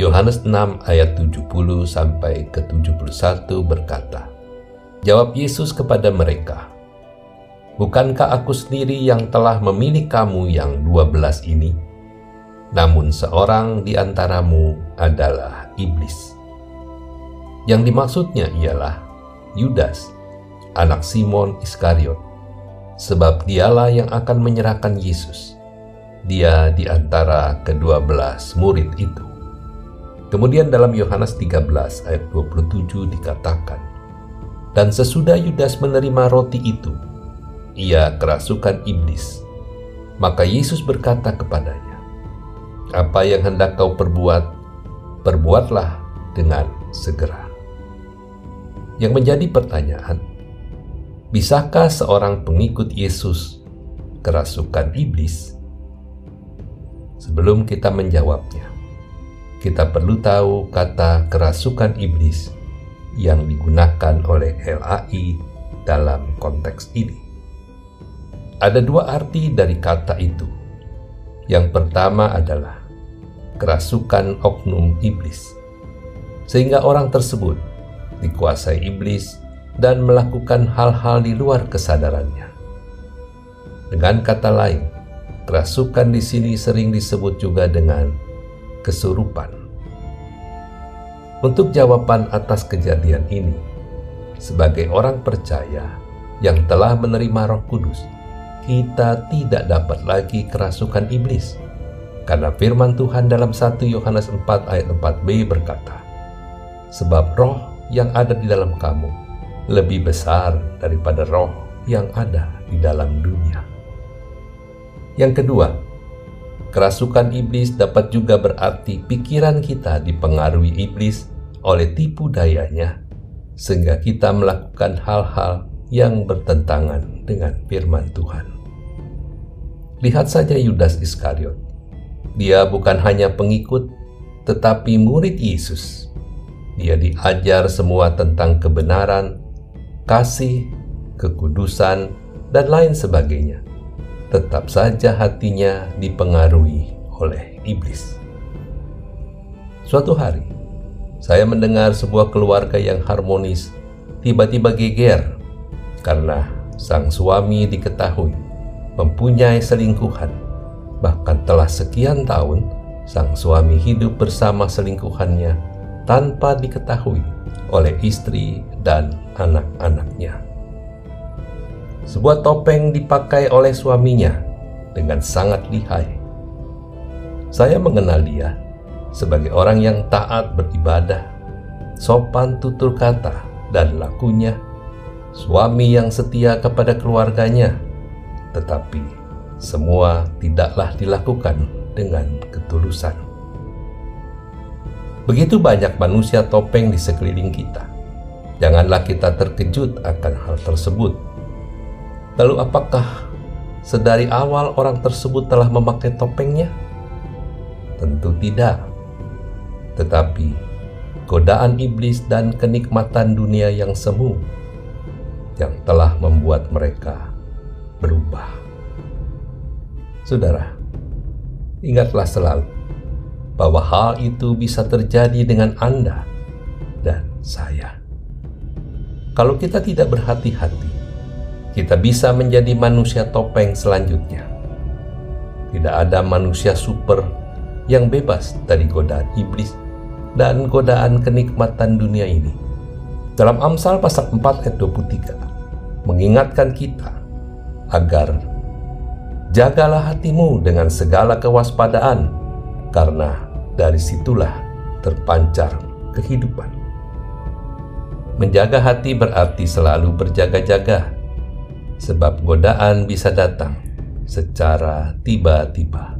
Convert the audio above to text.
Yohanes 6 ayat 70 sampai ke 71 berkata, Jawab Yesus kepada mereka, Bukankah aku sendiri yang telah memilih kamu yang dua belas ini? Namun seorang di antaramu adalah iblis. Yang dimaksudnya ialah Yudas, anak Simon Iskariot, sebab dialah yang akan menyerahkan Yesus. Dia di antara kedua belas murid itu. Kemudian dalam Yohanes 13 ayat 27 dikatakan, Dan sesudah Yudas menerima roti itu, ia kerasukan iblis. Maka Yesus berkata kepadanya, "Apa yang hendak kau perbuat, perbuatlah dengan segera." Yang menjadi pertanyaan, bisakah seorang pengikut Yesus kerasukan iblis? Sebelum kita menjawabnya, kita perlu tahu kata kerasukan iblis yang digunakan oleh LAI dalam konteks ini. Ada dua arti dari kata itu. Yang pertama adalah kerasukan oknum iblis, sehingga orang tersebut dikuasai iblis dan melakukan hal-hal di luar kesadarannya. Dengan kata lain, kerasukan di sini sering disebut juga dengan kesurupan. Untuk jawaban atas kejadian ini, sebagai orang percaya yang telah menerima Roh Kudus, kita tidak dapat lagi kerasukan iblis. Karena firman Tuhan dalam 1 Yohanes 4 ayat 4b berkata, Sebab roh yang ada di dalam kamu lebih besar daripada roh yang ada di dalam dunia. Yang kedua, kerasukan iblis dapat juga berarti pikiran kita dipengaruhi iblis oleh tipu dayanya, sehingga kita melakukan hal-hal yang bertentangan dengan firman Tuhan. Lihat saja Yudas Iskariot. Dia bukan hanya pengikut, tetapi murid Yesus. Dia diajar semua tentang kebenaran, kasih, kekudusan, dan lain sebagainya. Tetap saja hatinya dipengaruhi oleh iblis. Suatu hari, saya mendengar sebuah keluarga yang harmonis tiba-tiba geger karena sang suami diketahui mempunyai selingkuhan. Bahkan telah sekian tahun sang suami hidup bersama selingkuhannya tanpa diketahui oleh istri dan anak-anaknya. Sebuah topeng dipakai oleh suaminya dengan sangat lihai. Saya mengenal dia sebagai orang yang taat beribadah, sopan tutur kata, dan lakunya suami yang setia kepada keluarganya, tetapi semua tidaklah dilakukan dengan ketulusan. Begitu banyak manusia topeng di sekeliling kita. Janganlah kita terkejut akan hal tersebut. Lalu apakah sedari awal orang tersebut telah memakai topengnya? Tentu tidak. Tetapi godaan iblis dan kenikmatan dunia yang semu yang telah membuat mereka berubah. Saudara, ingatlah selalu bahwa hal itu bisa terjadi dengan Anda dan saya. Kalau kita tidak berhati-hati, kita bisa menjadi manusia topeng selanjutnya. Tidak ada manusia super yang bebas dari godaan iblis dan godaan kenikmatan dunia ini. Dalam Amsal pasal 4 ayat 23, mengingatkan kita agar jagalah hatimu dengan segala kewaspadaan, karena dari situlah terpancar kehidupan. Menjaga hati berarti selalu berjaga-jaga, sebab godaan bisa datang secara tiba-tiba.